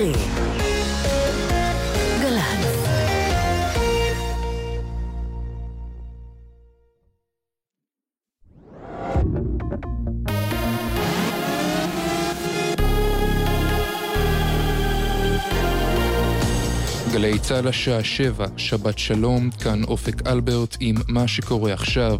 עברי. גלי צה"ל השעה שבע, שבת שלום, כאן אופק אלברט עם מה שקורה עכשיו.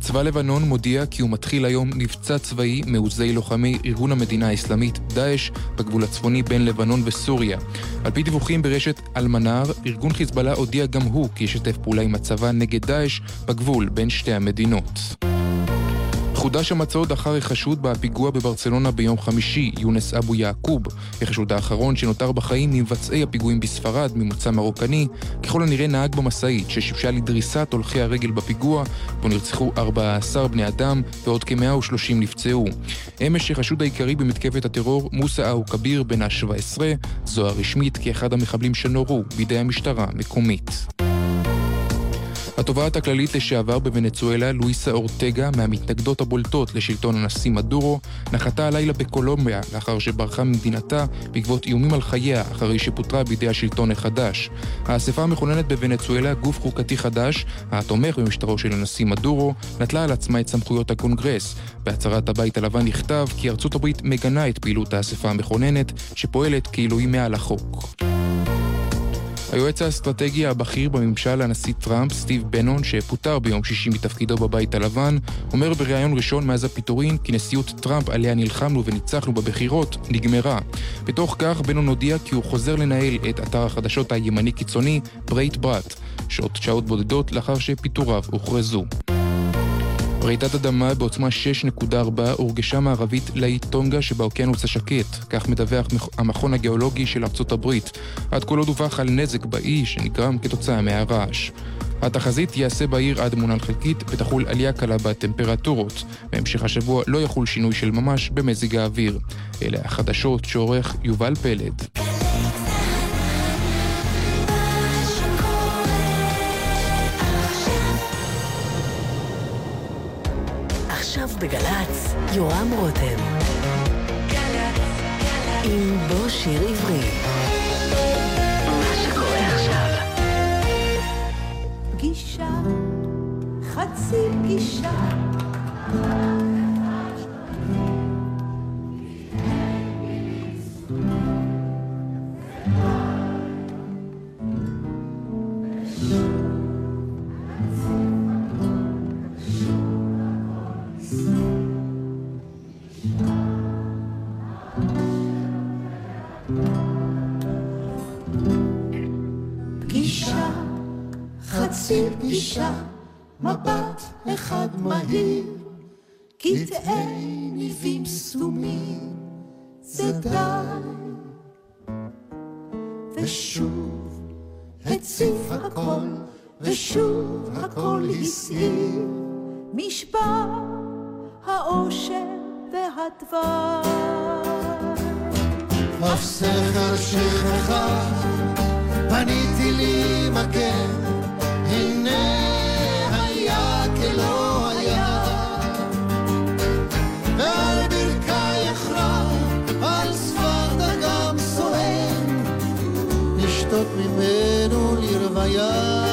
צבא לבנון מודיע כי הוא מתחיל היום מבצע צבאי מעוזי לוחמי ארגון המדינה האסלאמית דאעש בגבול הצפוני בין לבנון וסוריה. על פי דיווחים ברשת אלמנאר, ארגון חיזבאללה הודיע גם הוא כי ישתף פעולה עם הצבא נגד דאעש בגבול בין שתי המדינות. חודש המצוד אחר החשוד בפיגוע בברצלונה ביום חמישי, יונס אבו יעקוב, החשוד האחרון שנותר בחיים ממבצעי הפיגועים בספרד ממוצא מרוקני, ככל הנראה נהג במשאית ששימשה לדריסת הולכי הרגל בפיגוע, בו נרצחו 14 בני אדם ועוד כ-130 נפצעו. אמש החשוד העיקרי במתקפת הטרור, מוסא אהו כביר בן ה-17, זו הרשמית כאחד המחבלים שנורו בידי המשטרה המקומית. התובעת הכללית לשעבר בוונצואלה, לואיסה אורטגה, מהמתנגדות הבולטות לשלטון הנשיא מדורו, נחתה הלילה בקולומביה לאחר שברחה ממדינתה בעקבות איומים על חייה אחרי שפוטרה בידי השלטון החדש. האספה המכוננת בוונצואלה, גוף חוקתי חדש, התומך במשטרו של הנשיא מדורו, נטלה על עצמה את סמכויות הקונגרס. בהצהרת הבית הלבן נכתב כי ארצות הברית מגנה את פעילות האספה המכוננת, שפועלת כאילו היא מעל החוק. היועץ האסטרטגי הבכיר בממשל הנשיא טראמפ, סטיב בנון, שפוטר ביום שישי מתפקידו בבית הלבן, אומר בריאיון ראשון מאז הפיטורין כי נשיאות טראמפ עליה נלחמנו וניצחנו בבחירות נגמרה. בתוך כך בנון הודיע כי הוא חוזר לנהל את אתר החדשות הימני קיצוני ברייטברט, שעות שעות בודדות לאחר שפיטוריו הוכרזו. רעידת אדמה בעוצמה 6.4 הורגשה מערבית לאי טונגה שבאוקיינוס השקט, כך מדווח המכון הגיאולוגי של ארצות הברית. עד כה לא דווח על נזק באי שנגרם כתוצאה מהרעש. התחזית ייעשה בעיר עד מונן חלקית ותחול עלייה קלה בטמפרטורות. בהמשך השבוע לא יחול שינוי של ממש במזג האוויר. אלה החדשות שעורך יובל פלד. יורם רותם. עם בוא שיר עברי. מה שקורה. פגישה, חצי פגישה. פגישה, מבט אחד מהיר, קטעי ניבים סתומים, זה די. ושוב הציף הכל, ושוב הכל הסעיר, משפע האושר והדבר. אף סכר שכחה, פניתי לי מגן tot mi menu l'irvayah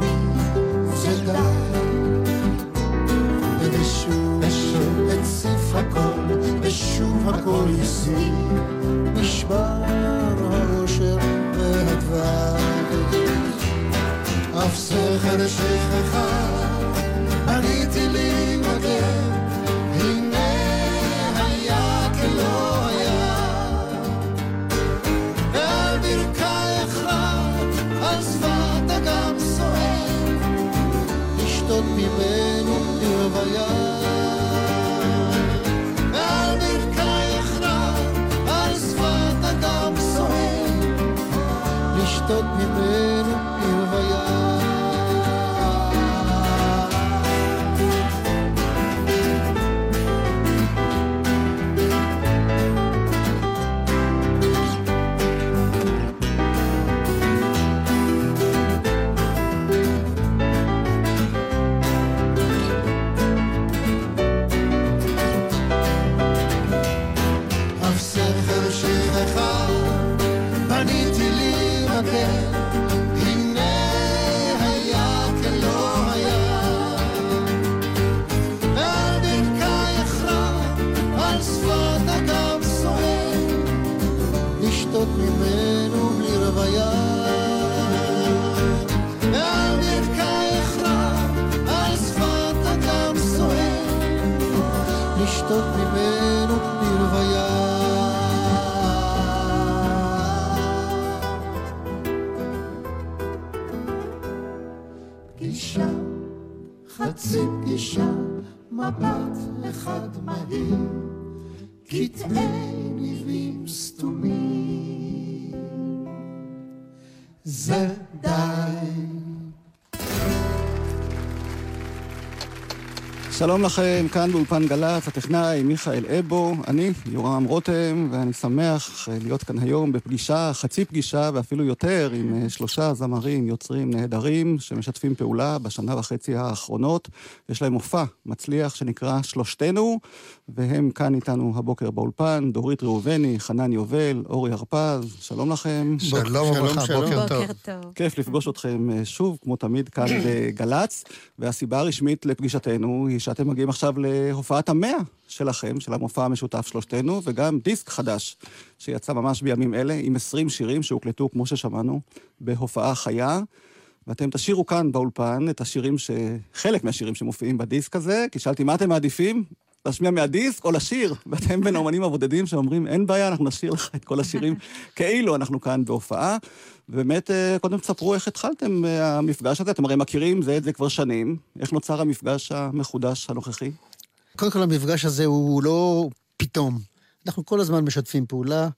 ניבים סתומים, זה די. ושוב, ושוב הציף הכל, ושוב הכל הסיר, נשבר האושר והדבר. אף סכר שכחה, שלום לכם, כאן באולפן גל"צ, הטכנאי מיכאל אבו, אני יורם רותם, ואני שמח להיות כאן היום בפגישה, חצי פגישה ואפילו יותר, עם אה, שלושה זמרים, יוצרים נהדרים, שמשתפים פעולה בשנה וחצי האחרונות. יש להם מופע מצליח שנקרא שלושתנו, והם כאן איתנו הבוקר באולפן, דורית ראובני, חנן יובל, אורי הרפז, שלום לכם. שלום וברכה, בוקר טוב. בוקר טוב. כיף לפגוש אתכם אה, שוב, כמו תמיד, כאן בגל"צ, והסיבה הרשמית לפגישתנו היא שאתם מגיעים עכשיו להופעת המאה שלכם, של המופע המשותף שלושתנו, וגם דיסק חדש, שיצא ממש בימים אלה, עם 20 שירים שהוקלטו, כמו ששמענו, בהופעה חיה. ואתם תשירו כאן באולפן את השירים ש... חלק מהשירים שמופיעים בדיסק הזה, כי שאלתי מה אתם מעדיפים? להשמיע מהדיסק או לשיר? ואתם בין האומנים הבודדים שאומרים, אין בעיה, אנחנו נשאיר לך את כל השירים כאילו אנחנו כאן בהופעה. ובאמת, אה, קודם תספרו איך התחלתם אה, המפגש הזה, אתם הרי מכירים זה את זה כבר שנים. איך נוצר המפגש המחודש הנוכחי? קודם כל, המפגש הזה הוא לא פתאום. אנחנו כל הזמן משתפים פעולה.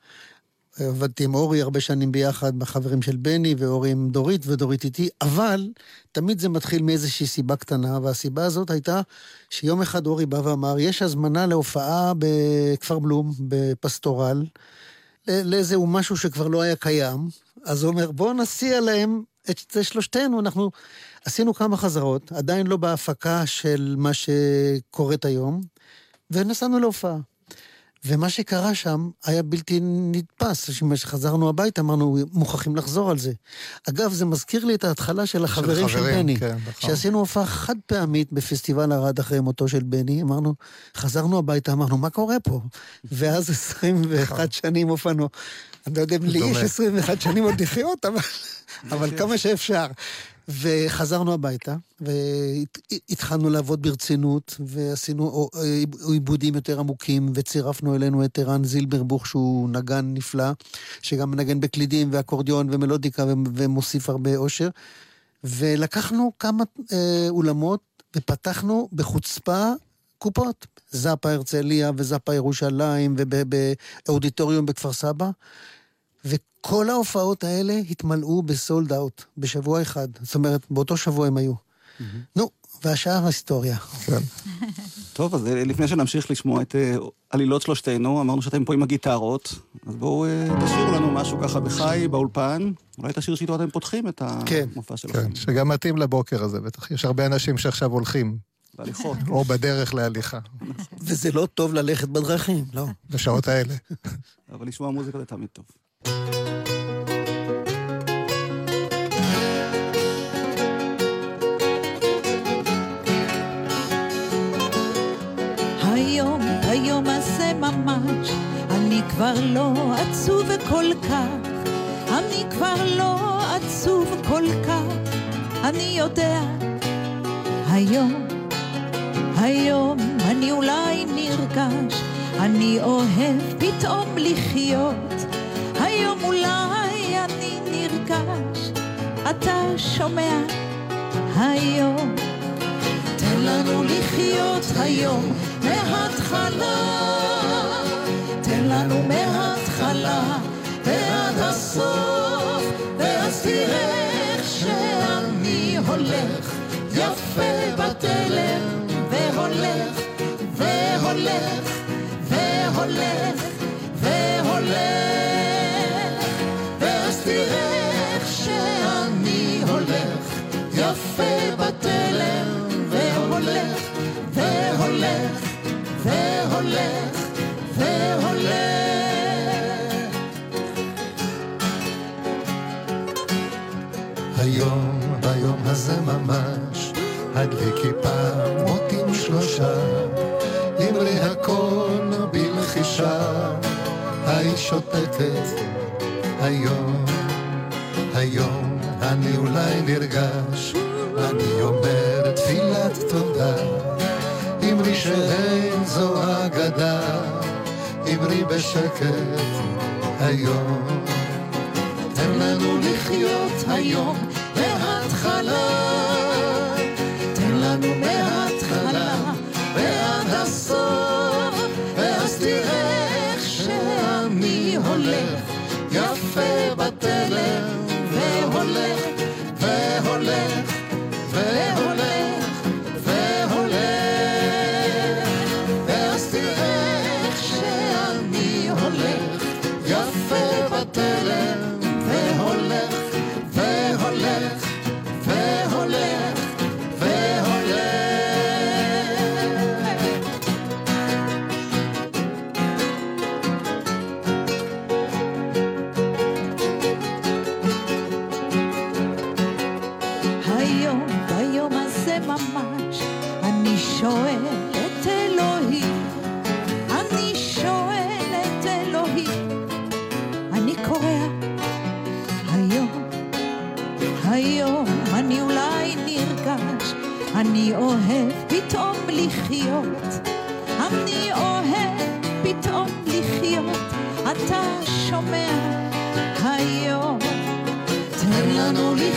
עבדתי עם אורי הרבה שנים ביחד, בחברים של בני, ואורי עם דורית, ודורית איתי, אבל תמיד זה מתחיל מאיזושהי סיבה קטנה, והסיבה הזאת הייתה שיום אחד אורי בא ואמר, יש הזמנה להופעה בכפר בלום, בפסטורל, לאיזהו משהו שכבר לא היה קיים, אז הוא אומר, בואו נסיע להם את זה שלושתנו, אנחנו עשינו כמה חזרות, עדיין לא בהפקה של מה שקורית היום, ונסענו להופעה. ומה שקרה שם היה בלתי נתפס. כשחזרנו הביתה אמרנו, מוכרחים לחזור על זה. אגב, זה מזכיר לי את ההתחלה של החברים של, חברים, בני. כן, נכון. שעשינו הופעה חד פעמית בפסטיבל ערד אחרי מותו של בני, אמרנו, חזרנו הביתה, אמרנו, מה קורה פה? ואז 21 שנים הופענו. אני לא יודע אם לי. יש 21 שנים עוד לחיות, אבל, אבל כמה שאפשר. וחזרנו הביתה, והתחלנו לעבוד ברצינות, ועשינו עיבודים יותר עמוקים, וצירפנו אלינו את ערן זילברבוך, שהוא נגן נפלא, שגם מנגן בקלידים ואקורדיון ומלודיקה ומוסיף הרבה אושר. ולקחנו כמה אה, אולמות ופתחנו בחוצפה קופות. זאפה הרצליה וזאפה ירושלים ובאודיטוריום בכפר סבא. וכל ההופעות האלה התמלאו בסולד אאוט, בשבוע אחד. זאת אומרת, באותו שבוע הם היו. נו, והשאר היסטוריה. טוב, אז אה, לפני שנמשיך לשמוע את אה, עלילות שלושתנו, אמרנו שאתם פה עם הגיטרות, אז בואו אה, תשאירו לנו משהו ככה בחי, באולפן. אולי את השיר שאיתו אתם פותחים את כן. המופע שלכם. כן, שגם מתאים לבוקר הזה, בטח. יש הרבה אנשים שעכשיו הולכים, בהליכות. או בדרך להליכה, וזה לא טוב ללכת בדרכים, לא. בשעות האלה. אבל לשמוע מוזיקה זה תמיד טוב. היום, היום הזה ממש, אני כבר לא עצוב כל כך, אני כבר לא עצוב כל כך, אני יודע, היום, היום אני אולי נרגש, אני אוהב פתאום לחיות, היום אולי אני נרגש, אתה שומע, היום. תן לנו לחיות היום מההתחלה, תן לנו מההתחלה ועד הסוף, ואז תראה איך שאני הולך. יפה בתלם והולך והולך והולך והולך יפה בתלם והולך והולך והולך והולך. היום, ביום הזה ממש, הדליקי פעם מוטים שלושה, אמרי הכל בלחישה, היית שותקת היום, היום אני אולי נרגש, אני אומר תפילת תודה, אמרי שאין זו אגדה, אמרי בשקט היום. תן לנו לחיות היום מההתחלה.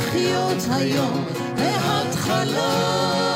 לחיות היום מההתחלה.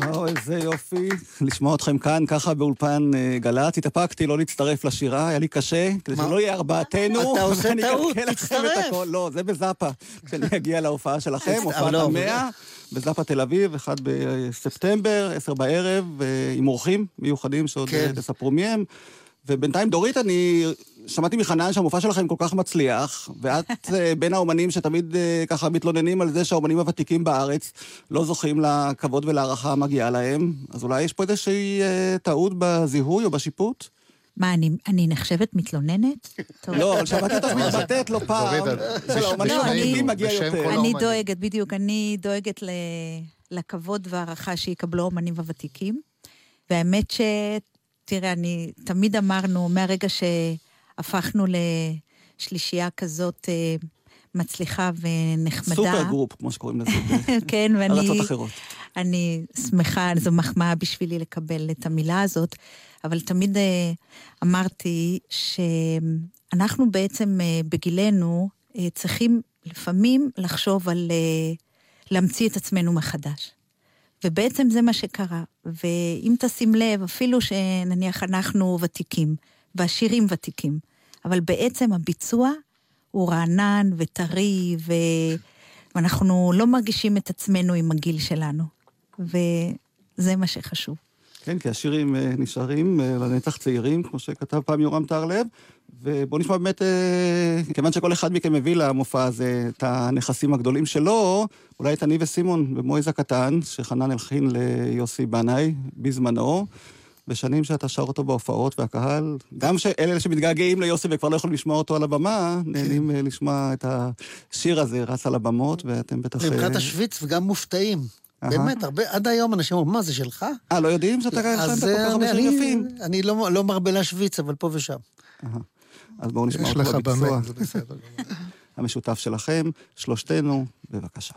והולך. או, איזה יופי לשמוע אתכם כאן, ככה באולפן אה, גל"צ. התאפקתי לא להצטרף לשירה, היה לי קשה, כדי? שלא יהיה ארבעתנו. אתה עושה טעות, תצטרף. לא, זה בזאפה, כשאני אגיע להופעה שלכם, הופעת לא, המאה, בזאפה תל אביב, אחד בספטמבר, עשר בערב, אה, עם אורחים מיוחדים שעוד כן. אה, תספרו מי הם. ובינתיים, דורית, אני שמעתי מחנן שהמופע שלכם כל כך מצליח, ואת אה, בין האומנים שתמיד אה, ככה מתלוננים על זה שהאומנים הוותיקים בארץ לא זוכים לכבוד ולהערכה המגיעה להם, אז אולי יש פה איזושהי אה, טעות בזיהוי או בשיפוט? מה, אני, אני נחשבת מתלוננת? טוב. לא, אבל שמעתי אותך מתבטאת לא פעם, שלאומנים הוותיקים מגיע בשם יותר. אני. דואגת, בדיוק, אני דואגת ל... לכבוד והערכה שיקבלו האומנים הוותיקים. והאמת ש... תראה, אני... תמיד אמרנו, מהרגע שהפכנו לשלישייה כזאת אה, מצליחה ונחמדה... super group, כמו שקוראים לזה, כן, ואני... בארצות אחרות. אני שמחה, זו מחמאה בשבילי לקבל את המילה הזאת, אבל תמיד אה, אמרתי שאנחנו בעצם אה, בגילנו צריכים לפעמים לחשוב על להמציא את עצמנו מחדש. ובעצם זה מה שקרה. ואם תשים לב, אפילו שנניח אנחנו ותיקים, והשירים ותיקים, אבל בעצם הביצוע הוא רענן וטרי, ו... ואנחנו לא מרגישים את עצמנו עם הגיל שלנו. וזה מה שחשוב. כן, כי השירים אה, נשארים אה, לנצח צעירים, כמו שכתב פעם יורם טהרלב. ובואו נשמע באמת, אה, כיוון שכל אחד מכם מביא למופע הזה את הנכסים הגדולים שלו, אולי את אני וסימון במויז הקטן, שחנן הלחין ליוסי בנאי בזמנו. בשנים שאתה שר אותו בהופעות, והקהל, גם אלה שמתגעגעים ליוסי וכבר לא יכולים לשמוע אותו על הבמה, נהנים אה, לשמוע את השיר הזה רץ על הבמות, ואתם בטח... מבחינת אה, השוויץ וגם מופתעים. באמת, הרבה, עד היום אנשים אומרים, מה, זה שלך? אה, לא יודעים שאתה הלחנת כל כך הרבה שירים יפים? אני לא לא מרבה להשוויץ, אבל פה ושם. אז בואו נשמע יש אותו לך בביצוע במה, זה בסדר. המשותף שלכם, שלושתנו, בבקשה.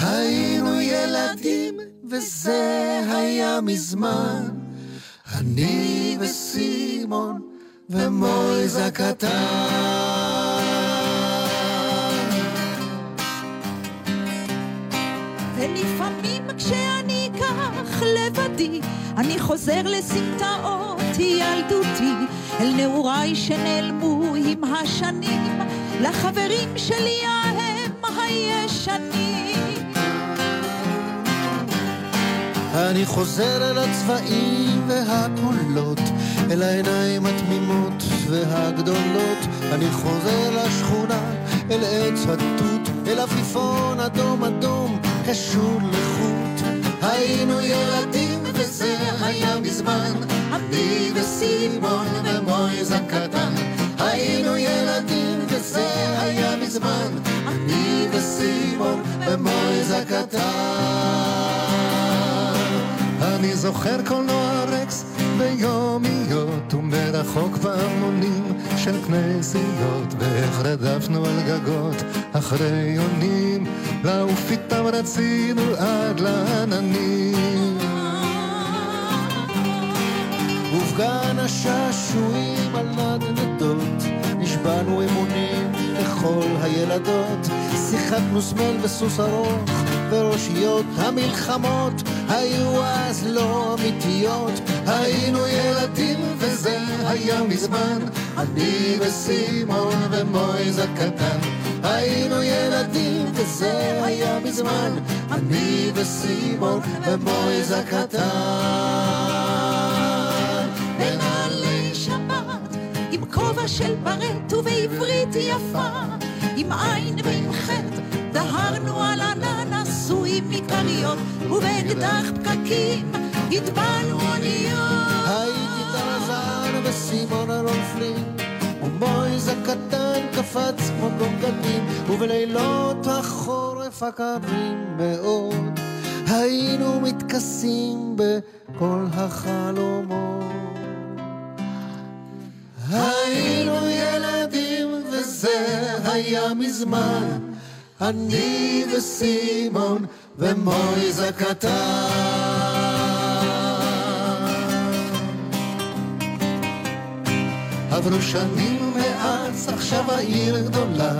היינו ילדים, וזה היה מזמן. אני וסימון ומויז הקטן. ולפעמים כשאני כך לבדי, אני חוזר לסמטאות ילדותי, אל נעוריי שנעלמו עם השנים, לחברים שלי ההם הישנים. אני חוזר אל הצבעים והקולות, אל העיניים התמימות והגדולות. אני חוזר לשכונה, אל עץ התות, אל עפיפון אדום אדום, קשור לחוט. היינו ילדים וזה היה מזמן, אני וסימון ומויז הקטן. היינו ילדים וזה היה מזמן, אני וסימון ומויז הקטן. אני זוכר קולנוע רקס ביומיות ומרחוק פעמונים של כנסיות ואיך רדפנו על גגות אחרי יונים לעוף איתם רצינו עד לעננים. ובגן השעשועים על נדנדות נשבענו אמונים לכל הילדות שיחקנו סמל וסוס ארוך וראשיות המלחמות היו אז לא אמיתיות. היינו ילדים וזה היה מזמן. אני וסימון ומויז הקטן. היינו ילדים וזה היה מזמן. אני וסימון ומויז הקטן. בנעלי שבת, עם כובע של ברט ובעברית יפה, עם עין ועם חטא, דהרנו על ענן עשוי מכריות, ובאקדח פקקים הטבענו אוניות. הייתי טרזן וסימון הרונפלין ומויז הקטן קפץ כמו גונגדים ובלילות החורף הקרים מאוד. היינו מתכסים בכל החלומות. היינו ילדים וזה היה מזמן אני וסימון ומויז הקטן. עברו שנים מאז עכשיו העיר גדולה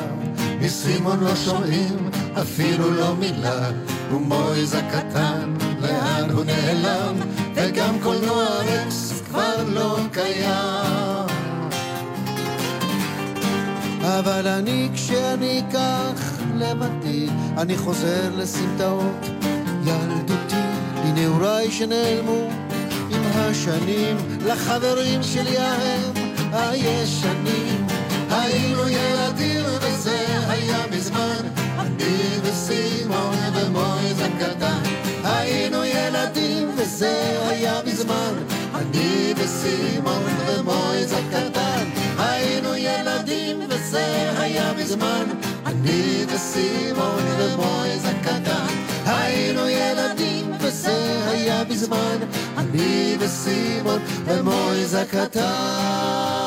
מסימון לא שומעים אפילו לא מילה ומויז הקטן לאן הוא נעלם? וגם קולנוע רקס כבר לא קיים. אבל אני כשאני כך לבדי, אני חוזר לסמטאות. ילדותי, לנעוריי שנעלמו. עם השנים, לחברים שלי ההם. הישנים. היינו ילדים וזה היה מזמן. אני וסימון ומויז הקטן. היינו ילדים וזה היה מזמן, אני וסימון ומויז הקטן. היינו ילדים וזה היה מזמן, אני וסימון ומויז הקטן היינו ילדים וזה היה מזמן, אני וסימון ומויז הקטן.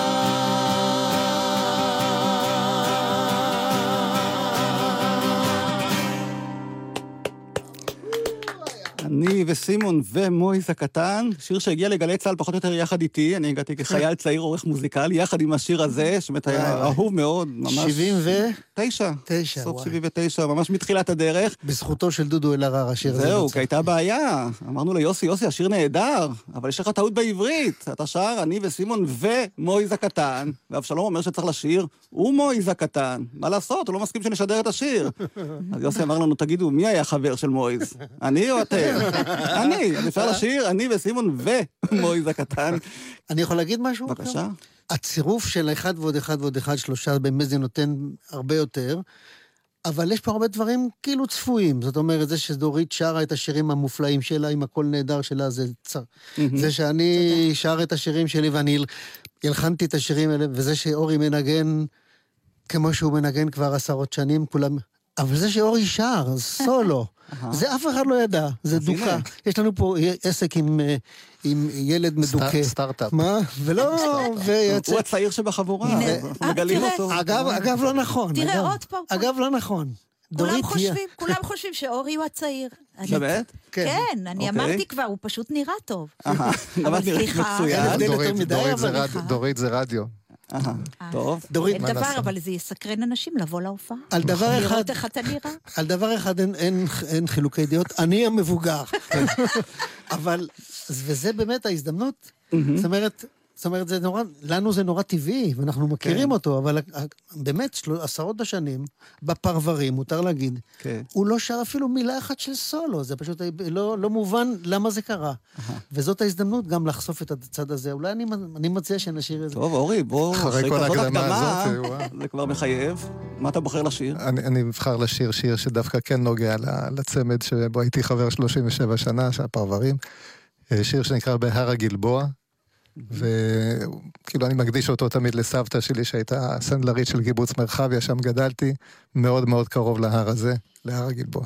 אני וסימון ומויס הקטן, שיר שהגיע לגלי צה"ל פחות או יותר יחד איתי, אני הגעתי כחייל צעיר עורך מוזיקלי, יחד עם השיר הזה, שבאמת היה. אהוב מאוד, ממש... 70 ו... תשע. תשע, סוף וואי. 79, ממש מתחילת הדרך. בזכותו של דודו אלהרר, השיר הזה. זהו. כי הייתה בעיה. אמרנו ליוסי, יוסי, השיר נהדר, אבל יש לך טעות בעברית. אתה שר, אני וסימון ומויז הקטן, ואבשלום אומר שצריך לשיר, ומויז הקטן. מה לעשות, הוא לא מסכים שנשדר את השיר. אז יוסי אמר לנו, תגידו, מי היה חבר של מויז? אני או אתם? אני. אפשר לשיר, אני וסימון ומויז הקטן. אני יכול להגיד משהו? בבקשה. הצירוף של אחד ועוד אחד ועוד אחד, שלושה, באמת זה נותן הרבה יותר. אבל יש פה הרבה דברים כאילו צפויים. זאת אומרת, זה שדורית שרה את השירים המופלאים שלה, עם הקול נהדר שלה, זה צר. זה שאני שר את השירים שלי ואני הל- הלחנתי את השירים האלה, וזה שאורי מנגן כמו שהוא מנגן כבר עשרות שנים, כולם... אבל זה שאורי שר, סולו, זה אף אחד לא ידע, זה. דוכא. יש לנו פה עסק עם, אה, עם ילד מדוכא. סטארט-אפ. מה? ולא. הוא הצעיר שבחבורה, אה, מגלים. אותו. אגב, אגב, לא נכון. תראה, אגב. עוד פעם. אגב, לא נכון. כולם. חושבים, כולם חושבים שאורי הוא הצעיר. באמת? כן. כן, אני אוקיי. אמרתי כבר, הוא פשוט נראה טוב. אבל סליחה, דורית זה רדיו. אהה, טוב. דורית, מה דבר, לעשות? אבל זה יסקרן אנשים לבוא להופעה. על דבר אחד, לראות איך אתה נראה. על דבר אחד אין חילוקי דעות, אני המבוגר. אבל, וזה באמת ההזדמנות. זאת אומרת, זאת אומרת, זה נורא, לנו זה נורא טבעי, ואנחנו מכירים כן. אותו, אבל ה- ה- באמת, של, עשרות בשנים, בפרברים, מותר להגיד, כן. הוא לא שר אפילו מילה אחת של סולו, זה פשוט לא, לא מובן למה זה קרה. וזאת ההזדמנות גם לחשוף את הצד הזה. אולי אני, אני מציע שנשאיר את זה. טוב, אורי, בוא, אחרי כל ההקדמה הקדמה, הזאת, וואו. זה כבר מחייב. מה אתה בוחר לשיר? אני, אני אבחר לשיר שיר שדווקא כן נוגע לצמד שבו הייתי חבר 37 שנה, שהפרברים. אה, שיר שנקרא בהר הגלבוע, וכאילו אני מקדיש אותו תמיד לסבתא שלי שהייתה סנדלרית של קיבוץ מרחביה, שם גדלתי, מאוד מאוד קרוב להר הזה, להר הגלבוע.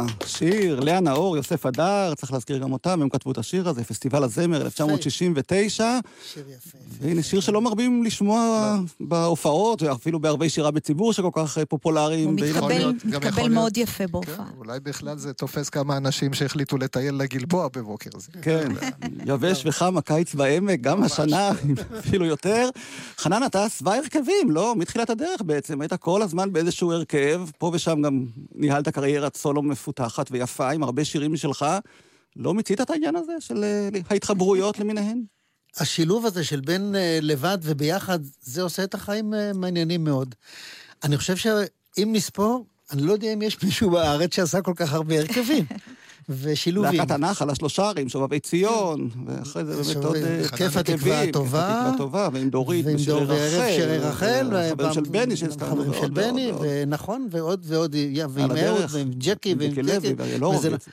ביצוע. שיר, לאה נאור, יוסף הדר, צריך להזכיר גם אותם, הם כתבו את השיר הזה, פסטיבל הזמר 1969. שיר יפה. והנה, שיר שלא מרבים לשמוע בהופעות, ואפילו בערבי שירה בציבור שכל כך אה, פופולריים. הוא מתקבל, מאוד יפה כן, בהופעה. אולי בכלל זה תופס כמה אנשים שהחליטו לטייל לגלבוע בבוקר זה. כן, יבש וחם, הקיץ בעמק, גם השנה, אפילו יותר. חנן, אתה שבע הרכבים, לא? מתחילת הדרך בעצם. היית כל הזמן באיזשהו הרכב, פה ושם גם ניהלת קריירת סולו מפותחת ויפה, עם הרבה שירים משלך. לא מיצית את העניין הזה של אה, ההתחברויות למיניהן? השילוב הזה של בין אה, לבד וביחד, זה עושה את החיים אה, מעניינים מאוד. אני חושב שאם נספור, אני לא יודע אם יש מישהו בארץ שעשה כל כך הרבה הרכבים ושילובים. להקת הנחל, השלושה ערים, שובבי ציון, ואחרי זה באמת עוד... אה, כיף התקווה הרכבים, הטובה. כיף התקווה הטובה, ועם דורית ועם ושירי רחל. שירי רחל, והחברים של בני שהזכרנו. חברים של בני. ונכון, ועוד ועוד, ועם אהוד. ועם ג'קי, ועם ג'קי וזה הורוביץ.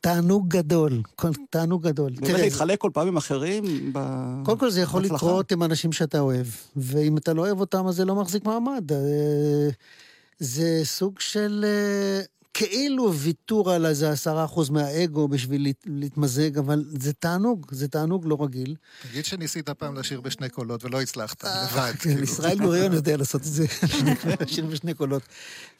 תענוג גדול, תענוג גדול. באמת להתחלק כל פעם עם אחרים ב... קודם כל זה יכול בהצלחה. לקרות עם אנשים שאתה אוהב, ואם אתה לא אוהב אותם אז זה לא מחזיק מעמד. אה, זה סוג של אה, כאילו ויתור על איזה עשרה אחוז מהאגו בשביל להת- להתמזג, אבל זה תענוג, זה תענוג לא רגיל. תגיד שניסית פעם לשיר בשני קולות ולא הצלחת, לבד. כן, כאילו. ישראל גוריון יודע לעשות את זה, שיר בשני קולות.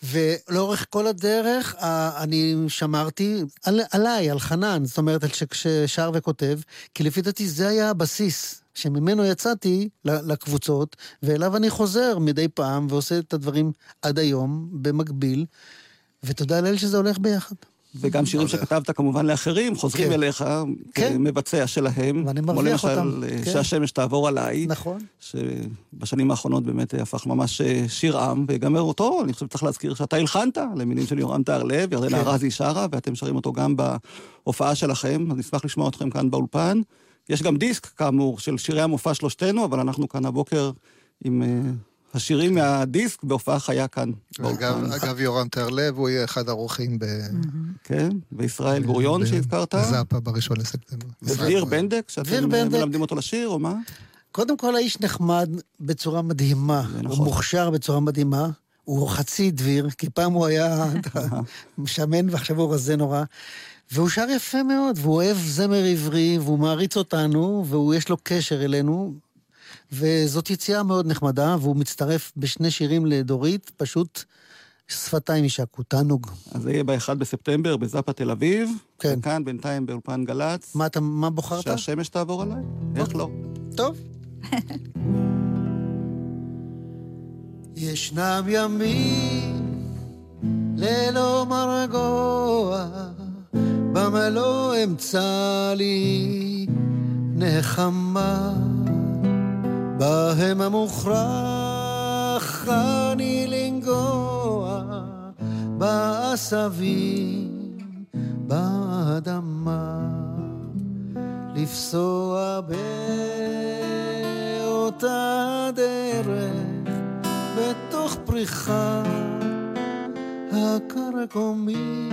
ולאורך כל הדרך, אה, אני שמרתי על, עליי, על חנן, זאת אומרת, על ששר וכותב, כי לפי דעתי זה היה הבסיס. שממנו יצאתי לקבוצות, ואליו אני חוזר מדי פעם ועושה את הדברים עד היום, במקביל, ותודה לאל שזה הולך ביחד. וגם שירים שכתבת כמובן לאחרים, חוזרים כן. אליך כן. כמבצע שלהם. ואני כמו מרוויח למשל, אותם, אה, כן. שהשמש תעבור עליי. נכון. שבשנים האחרונות באמת הפך ממש אה, שיר עם, וגם אותו, אני חושב שצריך להזכיר שאתה הלחנת למילים של יורם טהרלב, ירדנה כן. ארזי שרה, ואתם שרים אותו גם בהופעה שלכם, אז נשמח לשמוע אתכם כאן באולפן. יש גם דיסק, כאמור, של שירי המופע שלושתנו, אבל אנחנו כאן הבוקר עם אה, השירים מהדיסק בהופעה חיה כאן אגב. אגב, יורם טרלב, הוא יהיה אחד האורחים ב... כן, וישראל גוריון שהזכרת, בזאפה בראשון לספטמבר. ודביר בנדק, שאתם דביר אה, בנדק. מלמדים אותו לשיר, או מה? קודם כל, האיש נחמד בצורה מדהימה. הוא נכון. מוכשר בצורה מדהימה. הוא חצי דביר, כי פעם הוא היה שמן ועכשיו הוא רזה נורא. והוא שר יפה מאוד, והוא אוהב זמר עברי, והוא מעריץ אותנו, ויש לו קשר אלינו. וזאת יציאה מאוד נחמדה, והוא מצטרף בשני שירים לדורית, פשוט שפתיים יישקו, תענוג. אז זה יהיה ב-1 בספטמבר בזאפה תל אביב, כן. וכאן בינתיים באולפן גל"צ. מה אתה, מה בוחרת? שהשמש תעבור עליי? איך לא? טוב. ישנם ימים ללא מרגוע, במה לא אמצא לי נחמה, בהם המוכרח אני לנגוע בעשבים, באדמה. לפסוע באותה דרך בתוך פריחה הקרקומים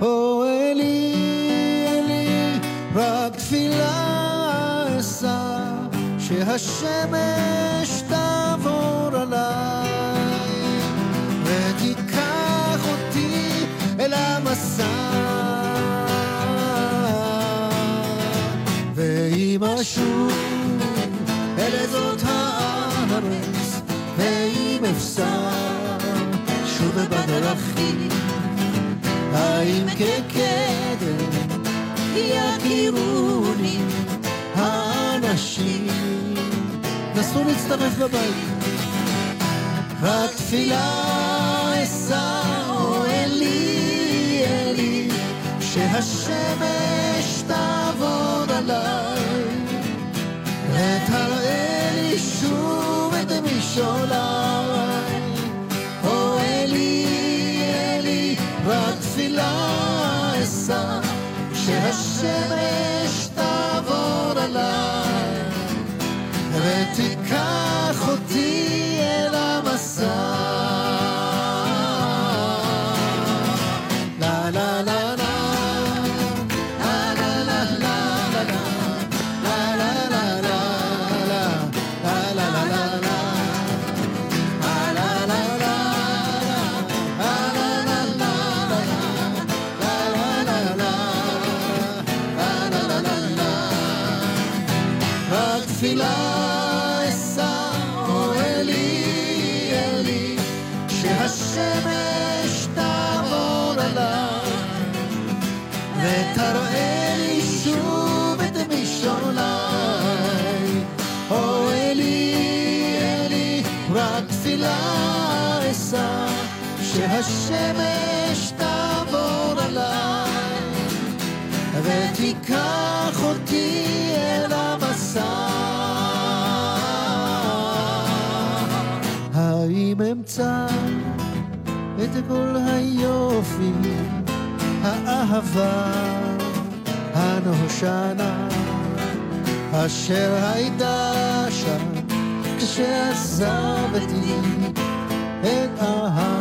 או אלי, אלי, שהשמש תעבור עליי. ותיקח אותי אל המסע. ואם אשוב אל זאת הארץ, ואם אפסע שוב בדרכים, האם כקדם יכירוני האנשים? נסו להצטרף לבית. רק תפילה אשא, אלי, אלי, שהשמש תעבור עליי, ותראה לי שוב את Hashem. וכל היופי, האהבה הנושנה, אשר הייתה שם כשעזבתי את אהבה.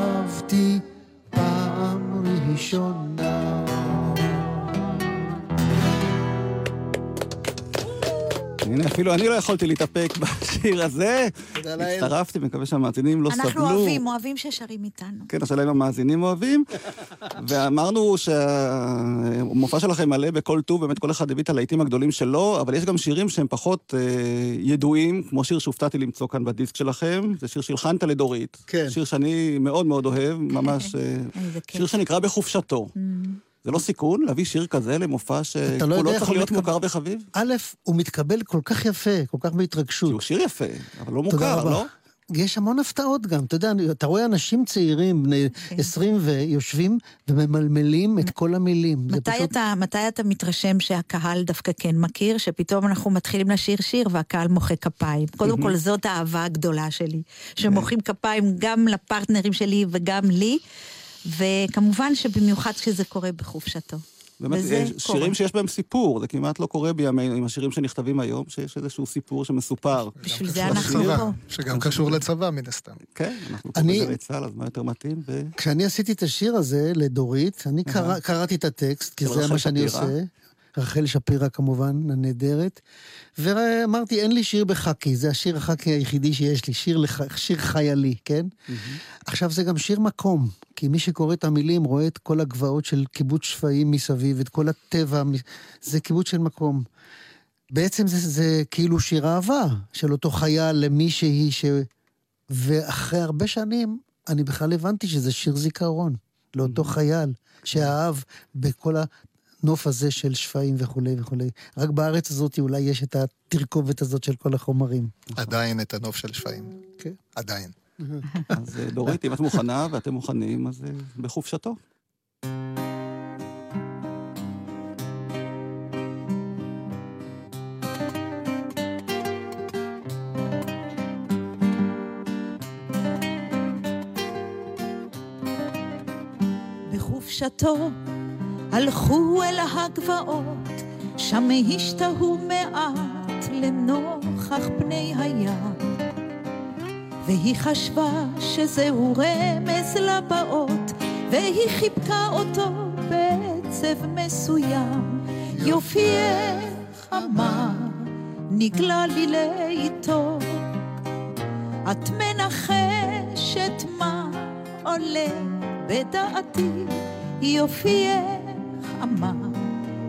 הנה, אפילו אני לא יכולתי להתאפק בשיר הזה. תודה לאל. הצטרפתי, מקווה שהמאזינים לא סבלו. אנחנו אוהבים, אוהבים ששרים איתנו. כן, השאלה אם המאזינים אוהבים. ואמרנו שהמופע שלכם מלא בכל טוב, באמת כל אחד הביא את הלהיטים הגדולים שלו, אבל יש גם שירים שהם פחות אה, ידועים, כמו שיר שהופתעתי למצוא כאן בדיסק שלכם. זה שיר שהלחנת לדורית. כן. שיר שאני מאוד מאוד אוהב, ממש... אה, איזה כיף. שיר שנקרא בחופשתו. זה לא סיכון להביא שיר כזה למופע לא שכולו יודע איך צריך הוא להיות מתקבל. מוכר וחביב? א', הוא מתקבל כל כך יפה, כל כך בהתרגשות. הוא שיר יפה, אבל לא מוכר, רבה. לא? יש המון הפתעות גם, אתה יודע, אתה רואה אנשים צעירים, בני כן. 20, ויושבים וממלמלים את כל המילים. מתי פשוט... אתה, מתי אתה מתרשם שהקהל דווקא כן מכיר, שפתאום אנחנו מתחילים לשיר שיר והקהל מוחא כפיים? קודם כל, זאת האהבה הגדולה שלי, שמוחאים כפיים גם לפרטנרים שלי וגם לי, וכמובן שבמיוחד כשזה קורה בחופשתו. באמת, וזה יש קורה. שירים שיש בהם סיפור, זה כמעט לא קורה בימינו עם השירים שנכתבים היום, שיש איזשהו סיפור שמסופר. בשביל זה אנחנו פה. שגם קשור לצבא מן הסתם. כן, אנחנו פה אני- בגלי צה"ל, אז מה יותר מתאים? ו... כשאני עשיתי את השיר הזה לדורית, אני קרא, קראתי את הטקסט, כי של זה מה שאני? עושה. רחל שפירא כמובן, הנהדרת. ואמרתי, אין לי שיר בחאקי, זה השיר החאקי היחידי שיש לי, שיר, לח... שיר חיילי, כן? עכשיו, זה גם שיר מקום, כי מי שקורא את המילים רואה את כל הגבעות של קיבוץ שפיים מסביב, את כל הטבע, זה קיבוץ של מקום. בעצם זה, זה כאילו שיר אהבה של אותו חייל למישהי ש... ואחרי הרבה שנים, אני בכלל הבנתי שזה שיר זיכרון לאותו חייל שאהב בכל הנוף הזה של שפיים וכולי וכולי. רק בארץ הזאת אולי יש את התרכובת הזאת של כל החומרים. עדיין את הנוף של שפיים. כן. עדיין. אז אה, דורית, אם את מוכנה ואתם מוכנים, אז אה, בחופשתו. בחופשתו הלכו אל הגבעות, שם השתהו מעט לנוכח פני הים. והיא חשבה שזהו רמז לבאות, והיא חיבקה אותו בעצב מסוים. יופייך אמר, נגלה לי לאיתו, את מנחשת מה עולה בדעתי, יופייך אמר,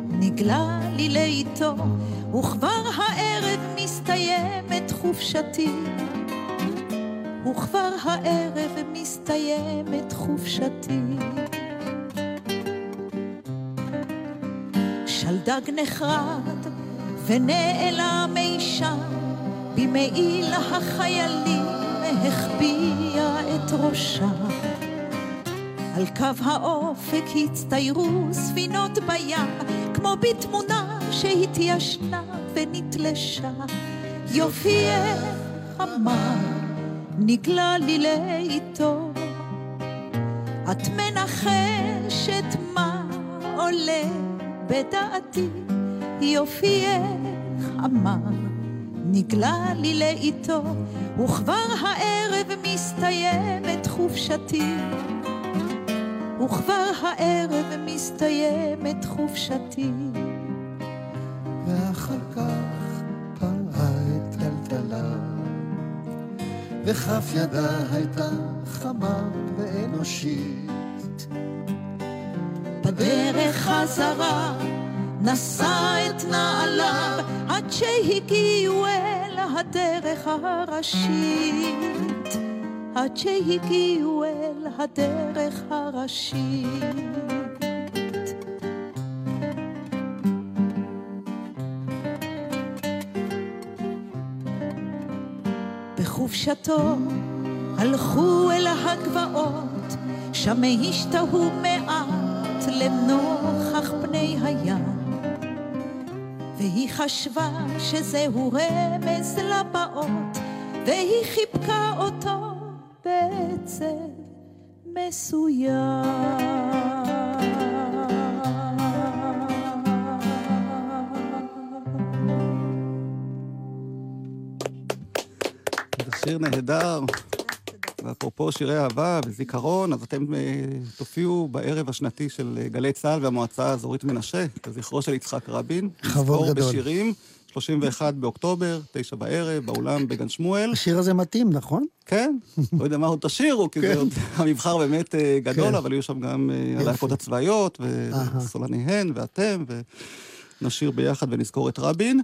נגלה לי לאיתו, וכבר הערב מסתיימת חופשתי. וכבר הערב מסתיימת חופשתי. שלדג נחרד ונעלם אי שם, במעיל החיילים החביע את ראשה. על קו האופק הצטיירו ספינות בים, כמו בתמונה שהתיישנה ונתלשה. יופייך אמר, נגלה לי לאיתו. את מנחשת מה עולה בדעתי יופייך אמר. נגלה לי לאיתו, וכבר הערב מסתיימת חופשתי. וכבר הערב מסתיימת חופשתי. ואחר כך וכף ידה הייתה חמה ואנושית. בדרך חזרה נשא את נעליו עד שהגיעו אל הדרך הראשית. עד שהגיעו אל הדרך הראשית. בחופשתו הלכו אל הגבעות, שם השתהו מעט לנוכח פני הים. והיא חשבה שזהו רמז לבאות, והיא חיבקה אותו בעצב מסוים. שיר נהדר. ואפרופו שירי אהבה וזיכרון, אז אתם אה, תופיעו בערב השנתי של אה, גלי צה"ל והמועצה האזורית מנשה, לזכרו של יצחק רבין. לזכור גדול. בשירים, 31 באוקטובר, תשע בערב, באולם בגן שמואל. השיר הזה מתאים, נכון? כן, לא יודע מה עוד תשירו, כי זה עוד, המבחר באמת אה, גדול, כן. אבל יהיו שם גם. הלהקות הצבאיות. וסולניהן, ואתם, ונשיר ביחד ונזכור את רבין.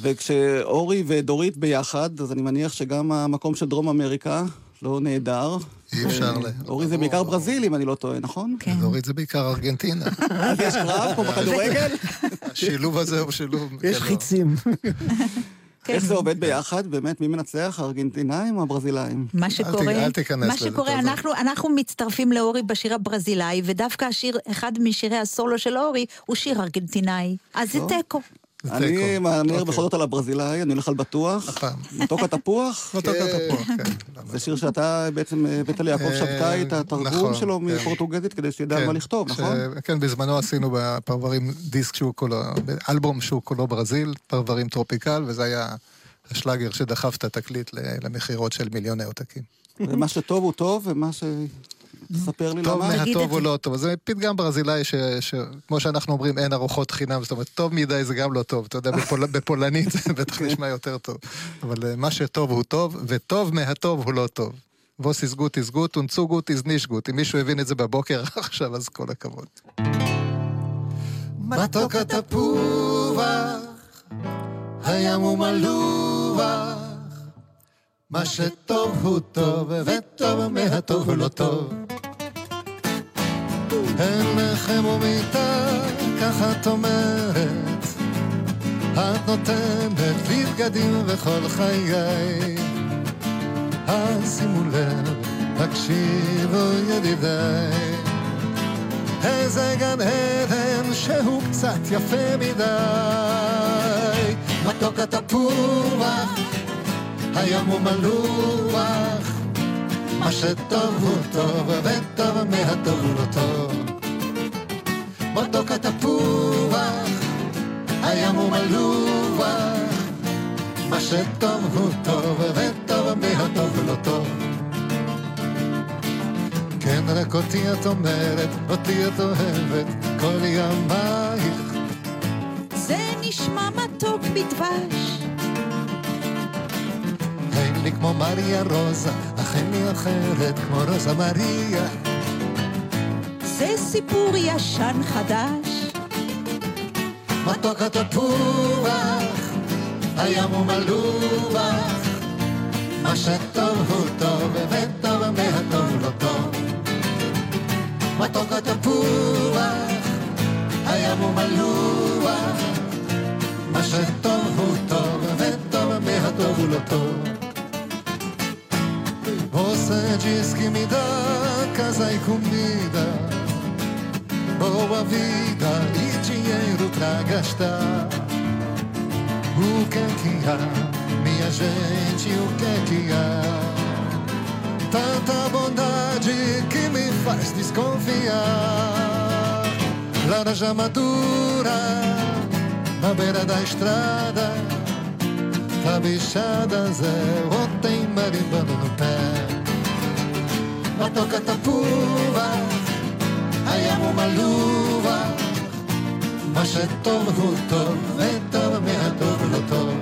וכשאורי ודורית ביחד, אז אני מניח שגם המקום של דרום אמריקה לא נהדר. אי אפשר ל- אורי זה בעיקר ברזיל, אם אני לא טועה, נכון? כן. דורית זה בעיקר ארגנטינה. אז יש קרב, כמו בכדורגל? השילוב הזה הוא שילוב... יש חיצים. איך זה עובד ביחד? באמת, מי מנצח, הארגנטינאים או הברזילאים? מה שקורה, אל תיכנס מה לזה, שקורה, תעזוב. אנחנו, אנחנו מצטרפים לאורי בשיר הברזילאי, ודווקא השיר, אחד משירי הסולו של אורי, הוא שיר ארגנטינאי. אז זה. תיקו. אני. מהמר אוקיי. בכל זאת על הברזילאי, אני הולך על בטוח. מתוק התפוח. אותו כן. תפוח, כן. זה שיר שאתה בעצם הבאת ליעקב אה, שבתאי את התרגום נכון, שלו כן. מפורטוגזית כדי שידע כן, מה לכתוב, נכון? כן, בזמנו עשינו בפרברים דיסק שהוא כולו, אלבום שהוא כולו ברזיל, פרברים טרופיקל, וזה היה השלאגר שדחף את התקליט למכירות של מיליוני עותקים. ומה שטוב הוא טוב, ומה ש... תספר לי טוב למה. תגיד מהטוב זה. לא טוב. זה פתגם ברזילאי ש- שכמו שאנחנו אומרים, אין ארוחות חינם, זאת אומרת, טוב מדי זה גם לא טוב. אתה יודע, בפול- בפולנית זה בטח נשמע יותר טוב. אבל אה, מה שטוב הוא טוב, וטוב מהטוב הוא לא טוב. ווסיס גוט איז גוט, ונצו גוט איז ניש גוט. אם מישהו הבין את זה בבוקר עכשיו, אז כל הכבוד. מתוק התפוח, הים הוא מלוח, מה שטוב הוא טוב, וטוב מהטוב הוא לא טוב. אין לחם ומיטה, ככה את אומרת, את נותנת לי בגדים וכל חיי. אז שימו לב, תקשיבו ידידיי. איזה גן עדן שהוא קצת יפה מדי. מתוק התפוח, הים הוא מלוח, מה שטוב הוא טוב, וטוב מהטוב הוא לא טוב. מתוק התפוח, הים הוא מלוח, מה שטוב הוא טוב, וטוב מהטוב הוא לא טוב. כן, רק אותי את אומרת, אותי את אוהבת, כל ימייך. זה נשמע מתוק בדבש. אין לי כמו מריה רוזה, אך אין לי אחרת כמו רוזה מריה. זה סיפור ישן חדש. מתוק התפוח, הים הוא מלוח. מה שטוב הוא טוב, וטוב מהטוב לא טוב. מתוק התפוח, הים הוא מלוח. מה שטוב הוא טוב, וטוב מהטוב הוא לא טוב. Você diz que me dá casa e comida, boa vida e dinheiro pra gastar. O que é que há, minha gente, o que é que há? Tanta bondade que me faz desconfiar. laranja madura na beira da estrada. Tá bichada, Zé, ou tem marimbando no pé. A toca tapuva, aí amo uma luva. Mas é טוב הוא טוב, וטוב מהטוב לא טוב.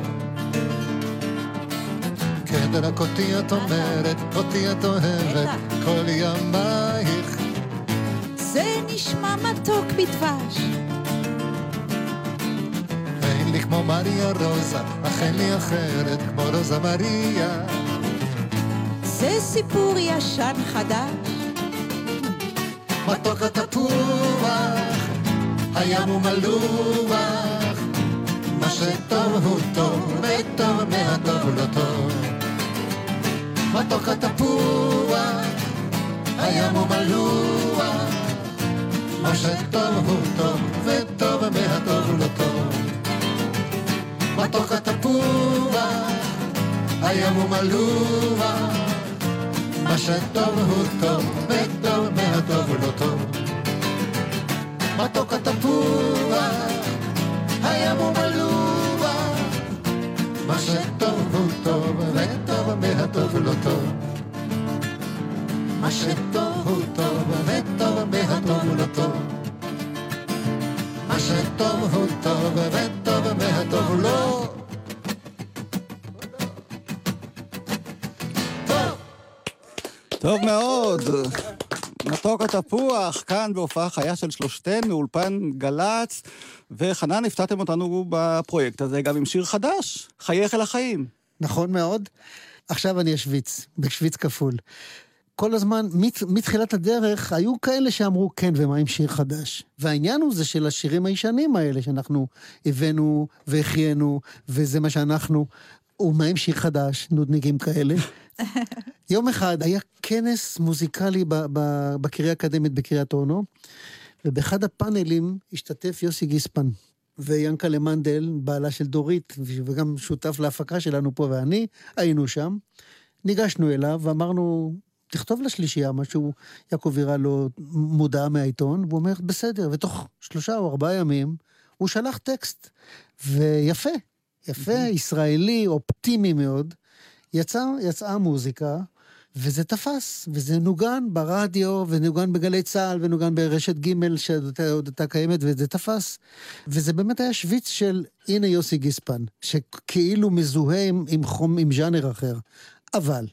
כן, רק אותי את אומרת, אותי את אוהבת, כל ימייך. זה נשמע מתוק בדבש. אין לי כמו מריה רוזה, אך אין לי אחרת כמו רוזה מריה. זה סיפור ישן חדש. מתוק התפוח, הים הוא מלוח. מה שטוב הוא טוב, וטוב מהטוב לא טוב. מתוק התפוח, הים הוא מלוח. מה שטוב הוא טוב, וטוב מהטוב לא טוב. מתוק התפוח, הים הוא מלוח. מה שטוב הוא טוב, וטוב מהטוב לא טוב. מתוק התפוח, הים הוא מלוח. מה שטוב הוא טוב, וטוב מהטוב לא טוב. מה שטוב הוא טוב, וטוב מהטוב לא טוב. מה שטוב הוא טוב, וטוב מהטוב לא טוב. טוב מאוד. מתוק התפוח, כאן בהופעה חיה של שלושתנו, אולפן גל"צ, וחנן, הפתעתם אותנו בפרויקט הזה גם עם שיר חדש, חייך אל החיים. נכון מאוד. עכשיו אני אשוויץ, בשוויץ כפול. כל הזמן, מת, מתחילת הדרך, היו כאלה שאמרו, כן, ומה עם שיר חדש? והעניין הוא זה של השירים הישנים האלה שאנחנו הבאנו והחיינו, וזה מה שאנחנו, ומה עם שיר חדש, נודניקים כאלה? יום אחד היה כנס מוזיקלי בקריה האקדמית בקריית אונו, ובאחד הפאנלים השתתף יוסי גיספן. ויאנקלה מנדל, בעלה של דורית, וגם שותף להפקה שלנו פה ואני, היינו שם. ניגשנו אליו ואמרנו, תכתוב לשלישייה משהו, יעקב יראה לו מודעה מהעיתון, והוא אומר, בסדר, ותוך שלושה או ארבעה ימים הוא שלח טקסט, ויפה, יפה, ישראלי, אופטימי מאוד. יצא, יצאה מוזיקה, וזה תפס, וזה נוגן ברדיו, ונוגן בגלי צה"ל, ונוגן ברשת ג' שעוד הייתה קיימת, וזה תפס. וזה באמת היה שוויץ של, הנה יוסי גיספן, שכאילו מזוהה עם, עם חום, עם ז'אנר אחר. אבל,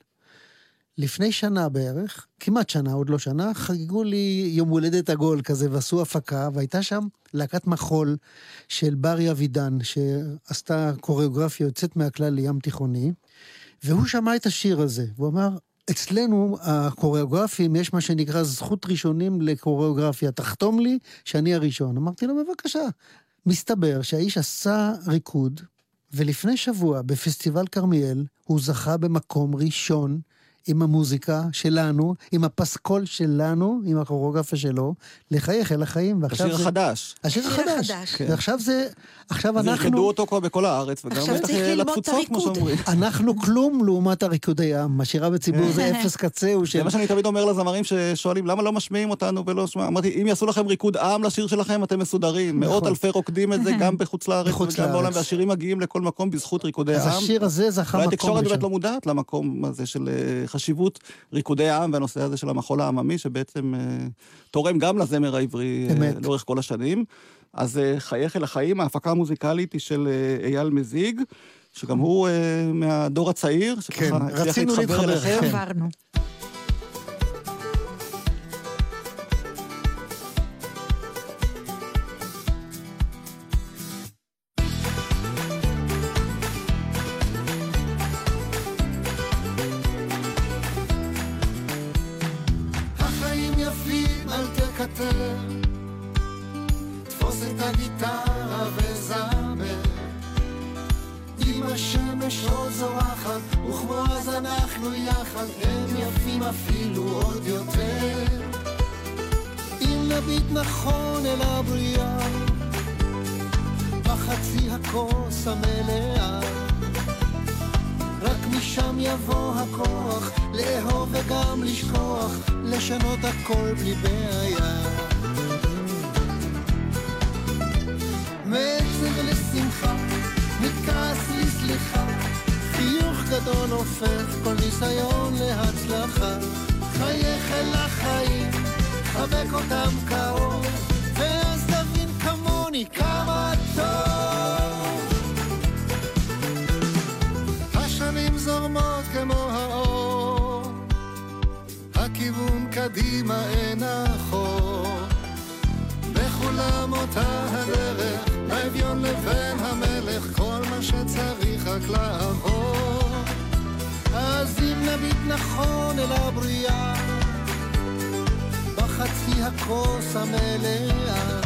לפני שנה בערך, כמעט שנה, עוד לא שנה, חגגו לי יום הולדת עגול כזה, ועשו הפקה, והייתה שם להקת מחול של ברי אבידן, שעשתה קוריאוגרפיה יוצאת מהכלל לים תיכוני, והוא שמע את השיר הזה, והוא אמר, אצלנו, הקוריאוגרפים, יש מה שנקרא זכות ראשונים לקוריאוגרפיה. תחתום לי שאני הראשון. אמרתי לו, בבקשה. מסתבר שהאיש עשה ריקוד, ולפני שבוע, בפסטיבל כרמיאל, הוא זכה במקום ראשון עם המוזיקה שלנו, עם הפסקול שלנו, עם הקוריאוגרפיה שלו, לחייך אל החיים. השיר זה... החדש. השיר החדש. כן. ועכשיו זה... עכשיו אנחנו... וירקדו אותו כבר בכל הארץ, וגם בטח לתפוצות, כמו. שאומרים. אנחנו כלום לעומת הריקודי עם. השירה בציבור זה אפס קצהו של... זה מה שאני תמיד אומר לזמרים ששואלים, למה לא משמיעים אותנו ולא שומעים? אמרתי, אם יעשו לכם ריקוד עם לשיר שלכם, אתם מסודרים. מאות נכון. אלפי רוקדים את זה גם בחוץ לארץ וגם בעולם. והשירים מגיעים לכל מקום בזכות ריקודי אז עם. השיר הזה זכה מקום והתקשורת ראשון. באמת לא מודעת למקום הזה של אה, חשיבות ריקודי העם והנושא הזה של המחול העממי, שבעצם אה, תורם גם לזמר העברי אה, אמת. לאורך כל השנים. אז אה, חייך אל החיים, ההפקה המוזיקלית היא של אייל מזיג, שגם הוא מהדור הצעיר, שככה כן, הצליח רצינו להתחבר להתחבר, אליכם. כן. עברנו. אפילו עוד יותר. אם נביט נכון אל הבריאה, בחצי הכוס המלאה. רק משם יבוא הכוח, לאהוב וגם לשכוח, לשנות הכל בלי בעיה. מעצב לשמחה, מכעס לסליחה, גדול הופך כל ניסיון להצלחה. חייך אל החיים, חבק אותם קרוב, ואז תבין כמוני כמה טוב. השנים זורמות כמו האור, הכיוון קדימה אין אחור. בכולם אותה הדרך, האביון לבין המלך, כל מה שצריך רק לעבור. אז אם נביט נכון אל הבריאה, בחצי הכוס המלאה,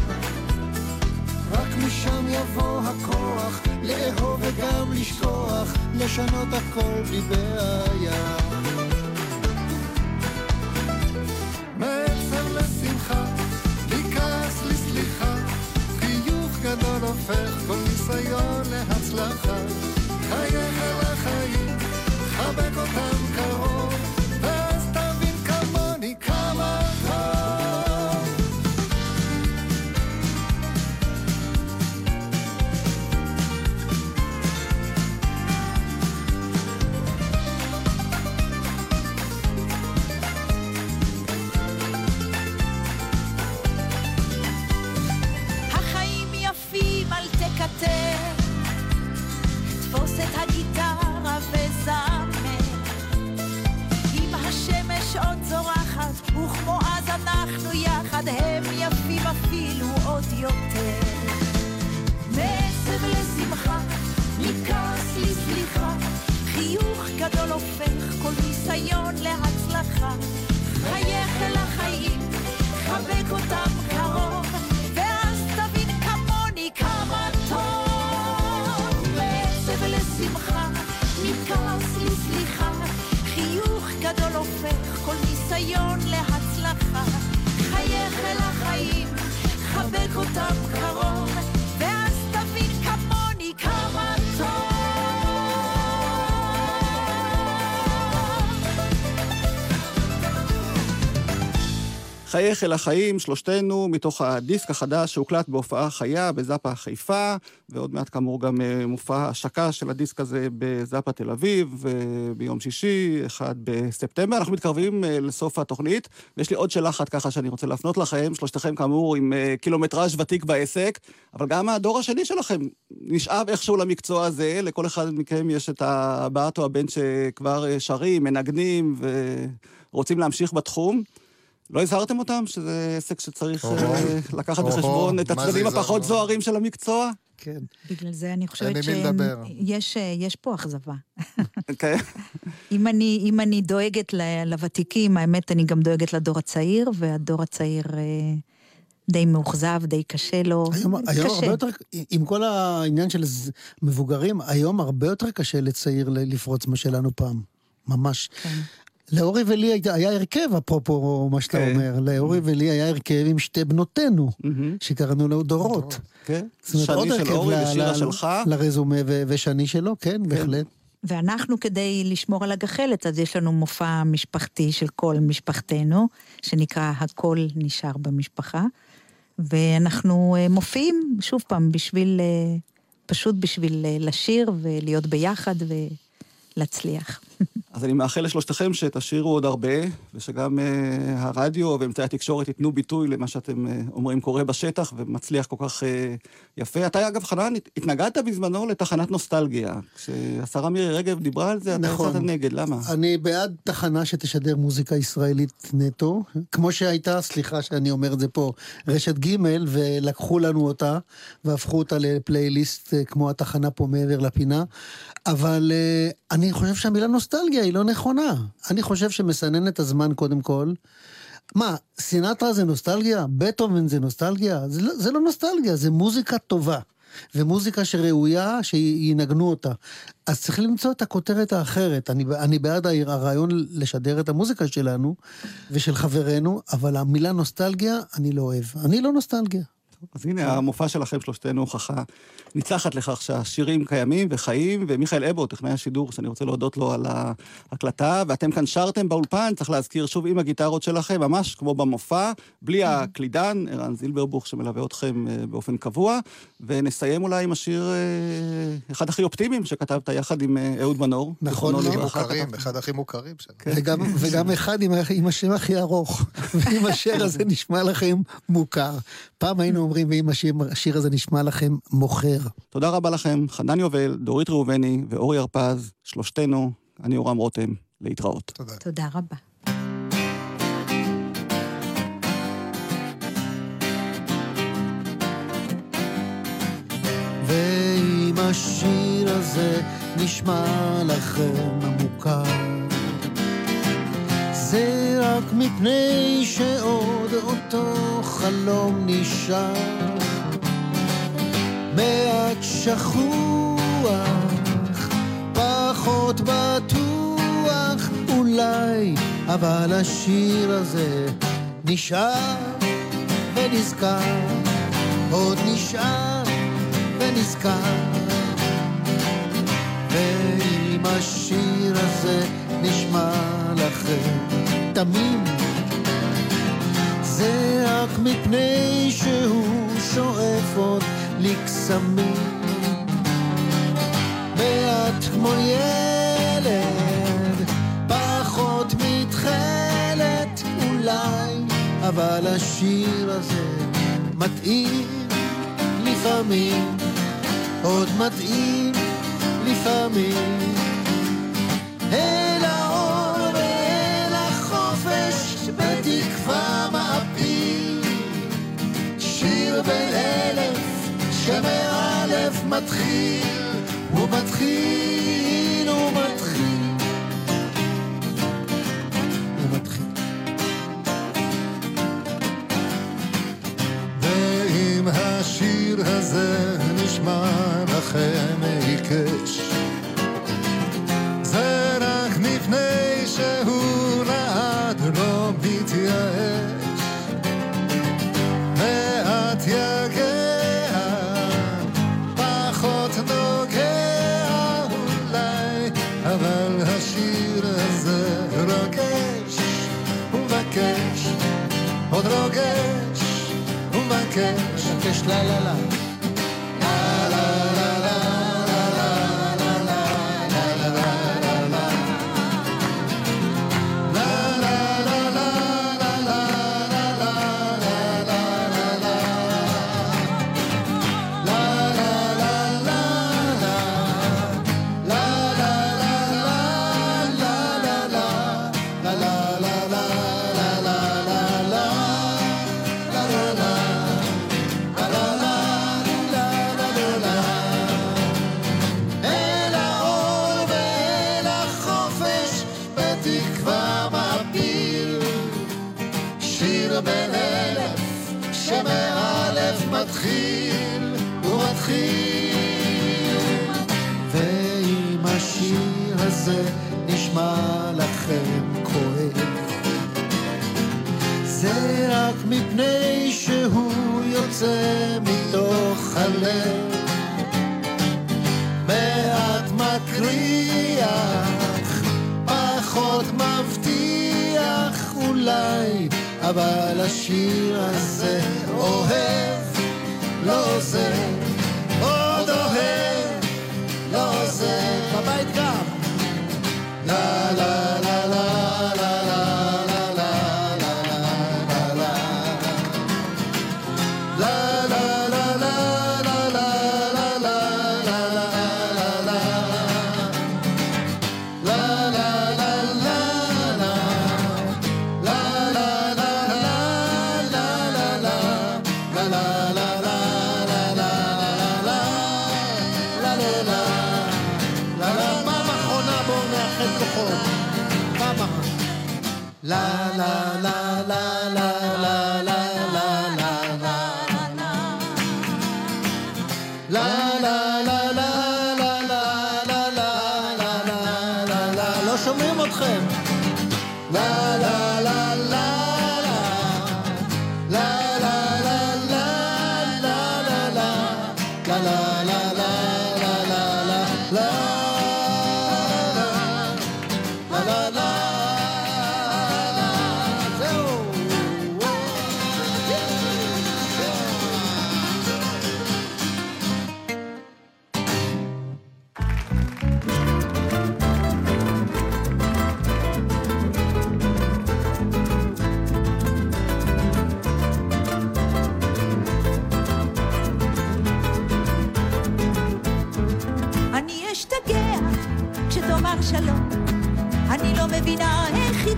רק משם יבוא הכוח לאהוב וגם לשכוח, לשנות הכל בלי בעיה. מעצב לשמחה, מכעס לסליחה, חיוך גדול הופך כל ניסיון להצלחה. חבק חייך אל החיים, שלושתנו, מתוך הדיסק החדש שהוקלט בהופעה חיה בזאפה חיפה, ועוד מעט כאמור גם אה, מופע השקה של הדיסק הזה בזאפה תל אביב, אה, ביום שישי, 1 בספטמבר. אנחנו מתקרבים אה, לסוף התוכנית, ויש לי עוד שאלה אחת ככה שאני רוצה להפנות לכם, שלושתכם כאמור עם קילומטראז' ותיק בעסק, אבל גם הדור השני שלכם נשאב איכשהו למקצוע הזה, לכל אחד מכם יש את הבת או הבן שכבר שרים, מנגנים ורוצים להמשיך בתחום. לא הזהרתם אותם שזה עסק שצריך. אה, לקחת בחשבון את הצדדים? הפחות זוהרים של המקצוע? כן. בגלל זה אני חושבת. שיש יש פה אכזבה. כן. אם אני, אם אני דואגת ל- לוותיקים, האמת, אני גם דואגת לדור הצעיר, והדור הצעיר אה, די מאוכזב, די קשה לו. היום, היום קשה. הרבה יותר, עם כל העניין של מבוגרים, היום הרבה יותר קשה לצעיר ל- לפרוץ מה שלנו פעם. ממש. כן. לאורי ולי היה, היה הרכב, אפרופו מה שאתה כן. אומר. לאורי ולי היה הרכב עם שתי בנותינו, מהמם. שקראנו לו דורות. כן. זאת אומרת, עוד שני של הרכב אורי ושירה שלך. לרזומה ו- ושני שלו, כן, בהחלט. ואנחנו, כדי לשמור על הגחלת, אז יש לנו מופע משפחתי של כל משפחתנו, שנקרא הכל נשאר במשפחה, ואנחנו אה, מופיעים, שוב פעם, בשביל, אה, פשוט בשביל אה, לשיר ולהיות ביחד ולהצליח. אז אני מאחל לשלושתכם שתשאירו עוד הרבה, ושגם uh, הרדיו ואמצעי התקשורת ייתנו ביטוי למה שאתם uh, אומרים קורה בשטח ומצליח כל כך uh, יפה. אתה, אגב, חנן, הת- התנגדת בזמנו לתחנת נוסטלגיה. כשהשרה מירי רגב דיברה על זה, אתה נכון. יצאת נגד, למה? אני בעד תחנה שתשדר מוזיקה ישראלית נטו, כמו שהייתה, סליחה שאני אומר את זה פה, רשת ג' ולקחו לנו אותה והפכו אותה לפלייליסט כמו התחנה פה מעבר לפינה, אבל אה, אני חושב שהמילה נוסטלגיה היא לא נכונה. אני חושב שמסננת הזמן קודם כל. מה, סינטרה זה נוסטלגיה? בטהובן זה נוסטלגיה? זה לא, זה לא נוסטלגיה, זה מוזיקה טובה. ומוזיקה שראויה שינגנו אותה. אז צריך למצוא את הכותרת האחרת. אני, אני בעד הרעיון לשדר את המוזיקה שלנו ושל חברינו, אבל המילה נוסטלגיה, אני לא אוהב. אני לא נוסטלגיה. אז הנה, המופע שלכם, שלושתנו, הוכחה ניצחת לכך שהשירים קיימים וחיים, ומיכאל אבו, טכנאי השידור, שאני רוצה להודות לו על ההקלטה, ואתם כאן שרתם באולפן, צריך להזכיר שוב עם הגיטרות שלכם, ממש כמו במופע, בלי הקלידן, ערן זילברבוך שמלווה אתכם אה, באופן קבוע, ונסיים אולי עם השיר, אה, אחד הכי אופטימיים שכתבת יחד עם אה, אהוד מנור. נכון. לברכה, מוכרים. אחד הכי מוכרים שלנו. וגם, וגם אחד עם, השם הכי ארוך. ואם השיר הזה נשמע לכם מוכר. פעם היינו אומרים, ואם השיר, השיר הזה נשמע לכם מוכר. תודה רבה לכם, חנן יובל, דורית ראובני ואורי הרפז, שלושתנו, אני אורם רותם, להתראות. תודה. תודה רבה. ואם השיר הזה נשמע לכם מוכר, זה רק מפני שעוד אותו חלום נשאר. מעט שכוח, פחות בטוח, אולי, אבל השיר הזה נשאר ונזכר, עוד נשאר ונזכר. ואם השיר הזה נשמע תמים, זה רק מפני שהוא שואף עוד לקסמים. מעט כמו ילד, פחות מתכלת אולי, אבל השיר הזה מתאים לפעמים, עוד מתאים לפעמים. שיר בן אלף, שמאלף מתחיל, הוא מתחיל, הוא מתחיל. הוא מתחיל. ואם השיר הזה נשמע לכם עיקש, ומבקש, עוד רוגש ומבקש. מבקש לה לה לה. la la la la la la la שומעים אתכם. לה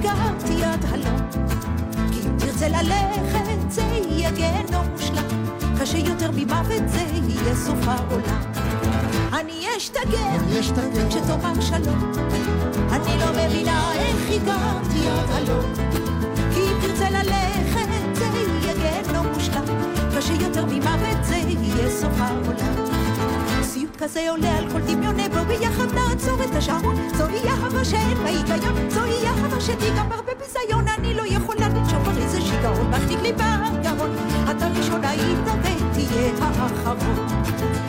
הגעתי עד הלום. כי אם תרצה ללכת זה יהיה גיהנום מושלם. קשה יותר ממוות זה יהיה סוף העולם. אני אשתגע כשתאמר שלום. אני לא מבינה איך הגעתי עד הלום. כי אם תרצה ללכת זה יהיה גיהנום מושלם. קשה יותר ממוות זה יהיה סוף העולם. כזה עולה על כל דמיוני בו ביחד נעצור את השעון זוהי אהבה שאין בה היגיון זוהי אהבה שתיגמר בביזיון. אני לא יכולה לנשום על איזה שיגעון מחליק לי בגרון אתה ראשון היית ותהיה האחרון.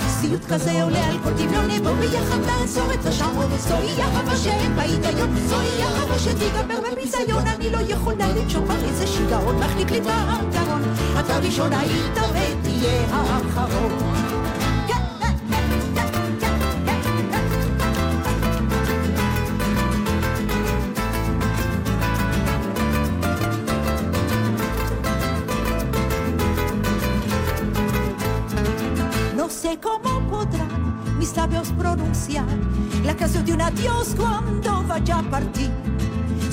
סיוט כזה עולה על כל דמיוני בו ביחד נעצור את השעון זוהי אהבה שאין בה היגיון זוהי אהבה שתיגמר בביזיון. אני לא יכולה לנשום על איזה שיגעון מחליק לי בגרון אתה ראשון היית ותהיה האחרון labios pronunciar la canción de un adiós cuando vaya a partir.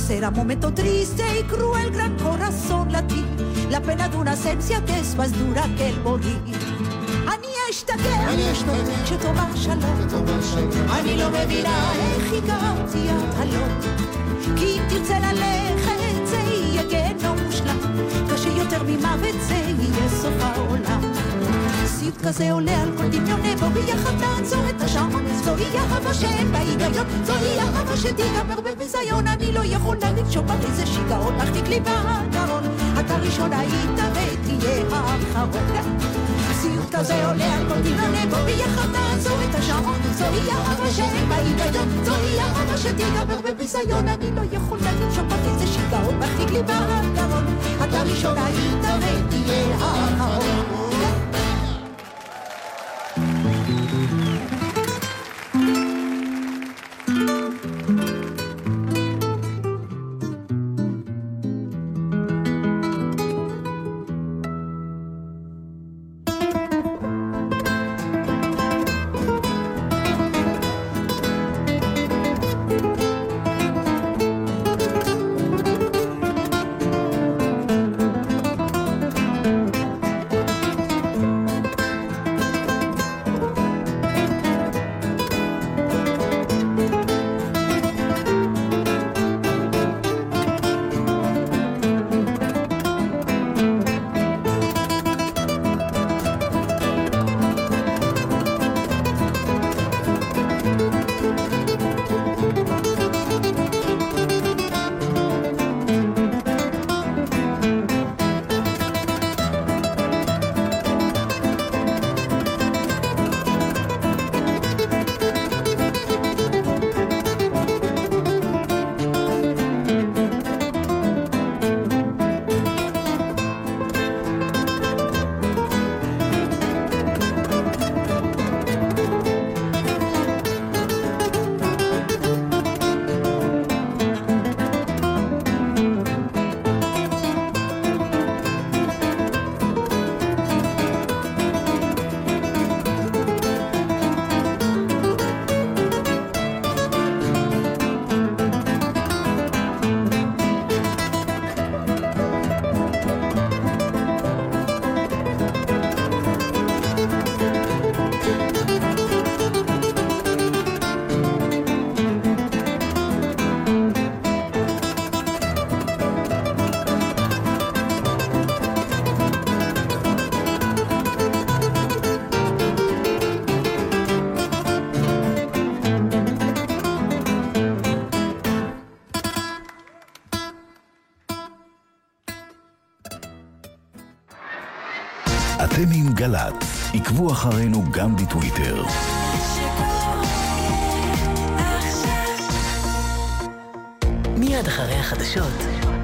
Será momento triste y cruel, gran corazón latir. La pena de una ausencia que es más dura que el morir. אני אשתגע כשתאמר שלום, אני לא מבינה איך הגעתי עד הלום. כי אם תרצה ללכת זה יהיה גיהנום מושלם, קשה יותר ממוות זה יהיה סוף העולם. סיוט כזה עולה על כל דמיוני בו ביחד נעצור את השעון? זוהי אהבה שאין בה היגיון זוהי אהבה שתיגמר בביזיון. אני לא יכולה לנשום על איזה שיגעון מחזיק לי בגרון אתה ראשון היית ותהיה האחרון. סיוט כזה עולה על כל דמיוני בו ביחד נעצור את השעון? זוהי אהבה שאין בה היגיון זוהי אהבה שתיגמר בביזיון. אני לא יכולה לנשום על איזה שיגעון מחזיק לי בגרון אתה ראשון היית ותהיה האחרון גל"צ, עקבו אחרינו גם בטוויטר. מיד אחרי החדשות,